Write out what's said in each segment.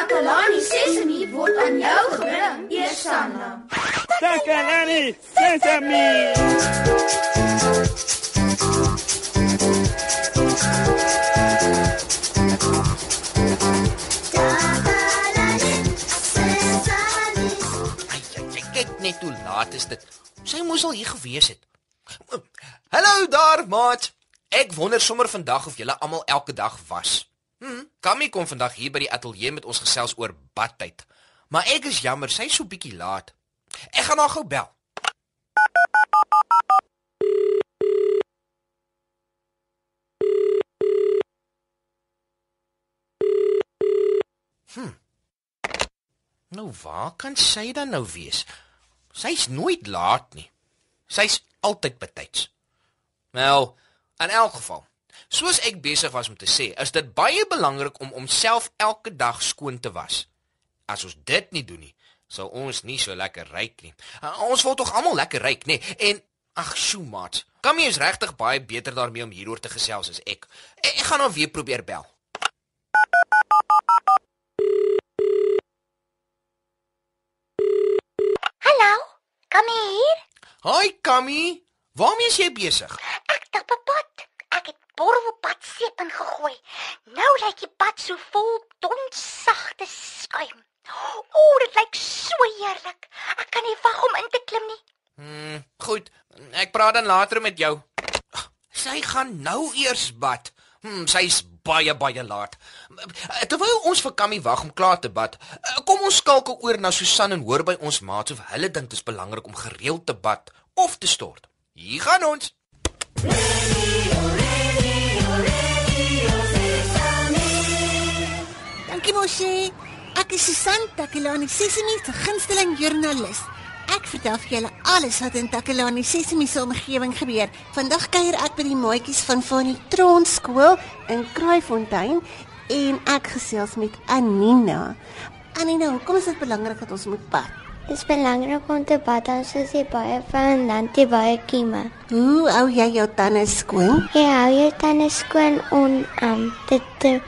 Takalani Sesemi word aan jou gebring, Eersanna. Takalani Sesemi. Net hoe laat is dit. Sy moes al hier gewees het. Hallo daar, maat. Ek wonder sommer vandag of julle almal elke dag was. Hm, Kammy kom vandag hier by die ateljee met ons gesels oor badtyd. Maar ek is jammer, sy's so bietjie laat. Ek gaan haar gou bel. Hm. Nou waar kan sy dan nou wees? Sy's nooit laat nie. Sy's altyd betyds. Wel, in elk geval, soos ek besig was om te sê, is dit baie belangrik om homself elke dag skoon te was. As ons dit nie doen nie, sal ons nie so lekker ryk nie. Uh, ons wil tog almal lekker ryk, nê? Nee? En ag, sjoe, maat. Kammy is regtig baie beter daarmee om hieroor te gesels as ek. Ek, ek gaan hom weer probeer bel. Hallo, kom hier. Haai Kammy, waarmee is jy besig? Ek tap 'n pad. Ek het borrelpad seep ingegooi. Nou lyk die pad so vol donssagte skuim. O, dit lyk so heerlik. Ek kan nie wag om in te klim nie. Hm, goed. Ek praat dan later met jou. Sy gaan nou eers bad. Hm, sy's baie baie laat. Terwyl ons vir Kammy wag om klaar te bad, kom ons skakel oor na Susan en hoor by ons maats of hulle dink dit is belangrik om gereeld te bad of te stort. Hier gaan ons. Dankie mosie. Ek is Susan Takelani, Sesimi se gunsteling joernalis. Ek vertel vir julle alles wat in Takelani Sesimi se omgewing gebeur. Vandag kuier ek by die maatjies van Fanny Tron skool in Kraaifontein en ek gesels met Anina. Anina, hoekom is dit belangrik dat ons moet pad? Dit is belangrik om te bad as jy baie van dan te baie kieme. Hoe hou jy jou tande skoon? Jy hou jou tande skoon om um, dit te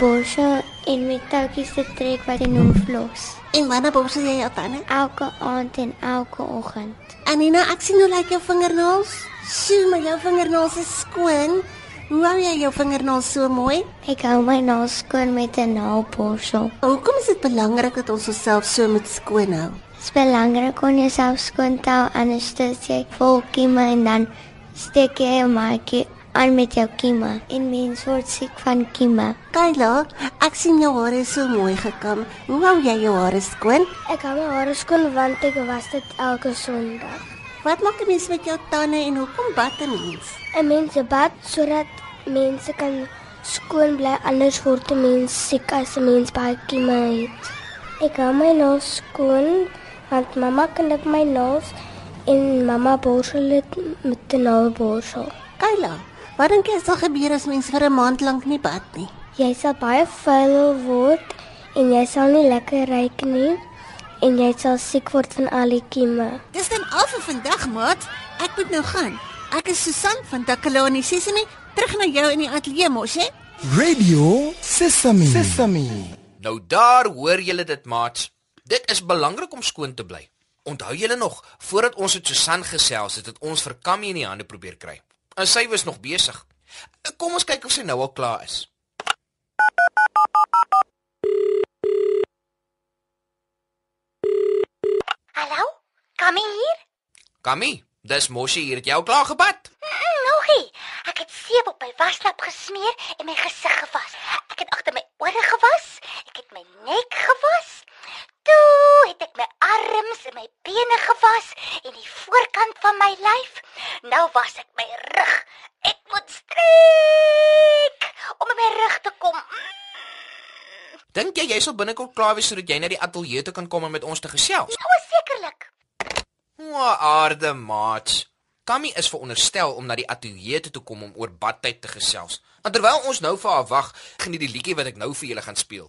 borsel en met touwtjies te trek wat jy noem floss. En wanneer borsel jy jou tande? Elke aand en elke oggend. Anina, ek sien hoe lyk jou vingernaels? Sjoe, maar jou vingernaels is skoon. Hoe hou jy jou vingernaels so mooi? Ek hou my naels skoon met 'n naalborsel. Hoekom is dit belangrik dat ons onsself so moet skoon hou? Dit is belangrik om jouself skoon te hou anders as jy vol kieme en dan steek jy 'n maatjie aan met jou kieme en mens word siek van kieme. Kyla, ek sien jou hare is so mooi gekam. Hoe hou jy jou hare skoon? Ek hou my hare skoon want ek was dit elke Sondag. Wat maak 'n mens met jou tande en hoekom bad 'n mens? 'n Mens bad sodat mense kan skoon bly anders word 'n mens siek as 'n mens baie kieme het. Ek hou my naels skoon want mamma knip my naels en mamma borsel dit met 'n naalborsel. Kyla, wat dink jy sal gebeur as mens vir 'n maand lank nie bad nie? Jy sal baie vuil word en jy sal nie lekker ruik nie en jy sal siek word van al die kieme. Dis dan al vir vandag, maat. Ek moet nou gaan. Ek is Susan van Takalani Sesimi, terug na jou in die ateljee mos, hè? Radio Sesame. Sesame. Nou daar hoor julle dit, maats. Dit is belangrik om skoon te bly. Onthou julle nog, voordat ons met Susan gesels het, het ons vir Kammy in die hande probeer kry. En sy was nog besig. Kom ons kyk of sy nou al klaar is. Hallo? Kom hier. Kammy, dis Moshi hier, het jy al klaar gebad? Mm, Nogie. Ek het seep op my waslap gesmeer en my gesig gewas. Ek het agter my ore gewas. Ek het my nek gewas. Toe het ek my arms en my bene gewas en die voorkant van my lyf. Nou was ek my rug. Ek moet strek om my rug te kom. Mm. Dink jy jy sal binnekort klaar wees sodat jy na die ateljee toe kan kom om met ons te gesels? Nou sekerlik. O, aarde maats. Kammy is veronderstel om na die ateljee toe te kom om oor badtyd te gesels. En terwyl ons nou vir haar wag, geniet die liedjie wat ek nou vir julle gaan speel.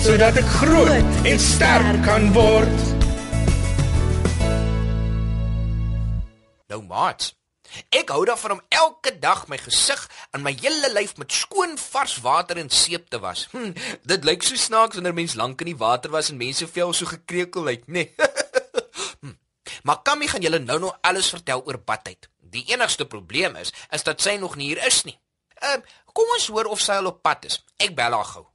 Sodat ek groot en sterk kan word. Nou maat. Ek hou daarvan om elke dag my gesig en my hele lyf met skoon vars water en seep te was. Hm, dit lyk so snaaks wanneer mens lank in die water was en mense vel so gekrekel lyk, nê? Nee. hm. Maar Kammy gaan julle nou nog alles vertel oor badtyd. Die enigste probleem is is dat sy nog nie hier is nie. Ehm, uh, kom ons hoor of sy al op pad is. Ek bel haar gou.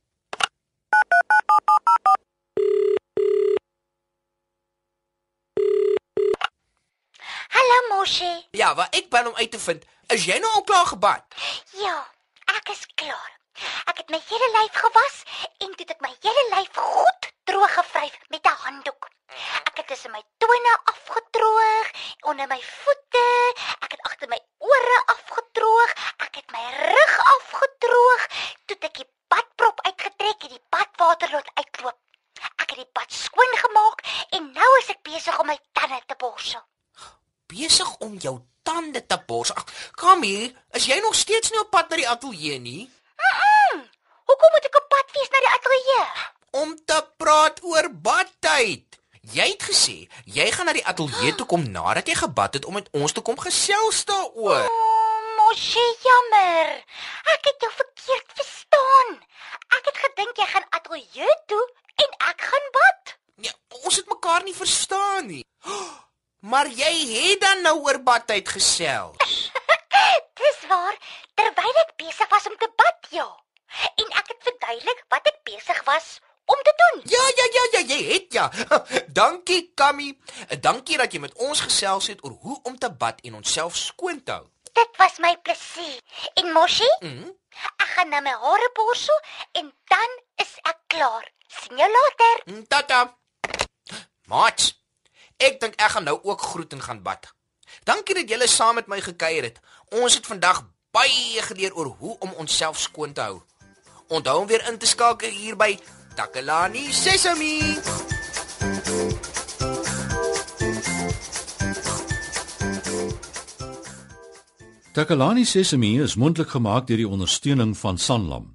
Hallo Moshi. Ja, wat ek bel om uit te vind, is jy nou al klaar gebad? Ja, ek is klaar. Ek het my hele lyf gewas en toe het ek my hele lyf goed droog gevryf met 'n handdoek. Ek het tussen my tone afgedroog, onder my voete, ek het agter my ore afgedroog, ek het my rug afgedroog, toe het ek die badprop uitgetrek en die badwater laat uitloop. Ek het die bad skoon gemaak en nou is ek besig om my tande te borsel. Besig om jou tande te borsel. Ag, Kammy, is jy nog steeds nie op pad na die ateljee nie? Mm. Hoekom moet ek op pad wees na die ateljee? Om te praat oor badtyd. Jy het gesê jy gaan na die ateljee toe kom nadat jy gebad het om met ons te kom gesels daaroor. Oh, Moshi, jammer. Ek het jou verkeerd verstaan. Ek het gedink jy gaan ateljee toe en ek gaan bad. Ja, ons het mekaar nie verstaan nie. Maar jy het dan nou oor badtyd gesels. Dis waar, terwyl ek besig was om te bad, ja. En ek het verduidelik wat ek besig was om te doen. Ja, ja, ja, ja, jy het ja. Dankie, Kammy. Dankie dat jy met ons gesels het oor hoe om te bad en onsself skoon te hou. Dit was my plesier. En Moshi, Mhm. ek gaan nou my hare borsel en dan is ek klaar. Sien jou later. Mm, Tata. Mats. Ek dink ek gaan nou ook groet en gaan bad. Dankie dat julle saam met my gekuier het. Ons het vandag baie geleer oor hoe om onsself skoon te hou. Onthou om weer in te skakel hier by Takalani Sesemi. Takalani Sesemi is mondelik gemaak deur die ondersteuning van Sanlam.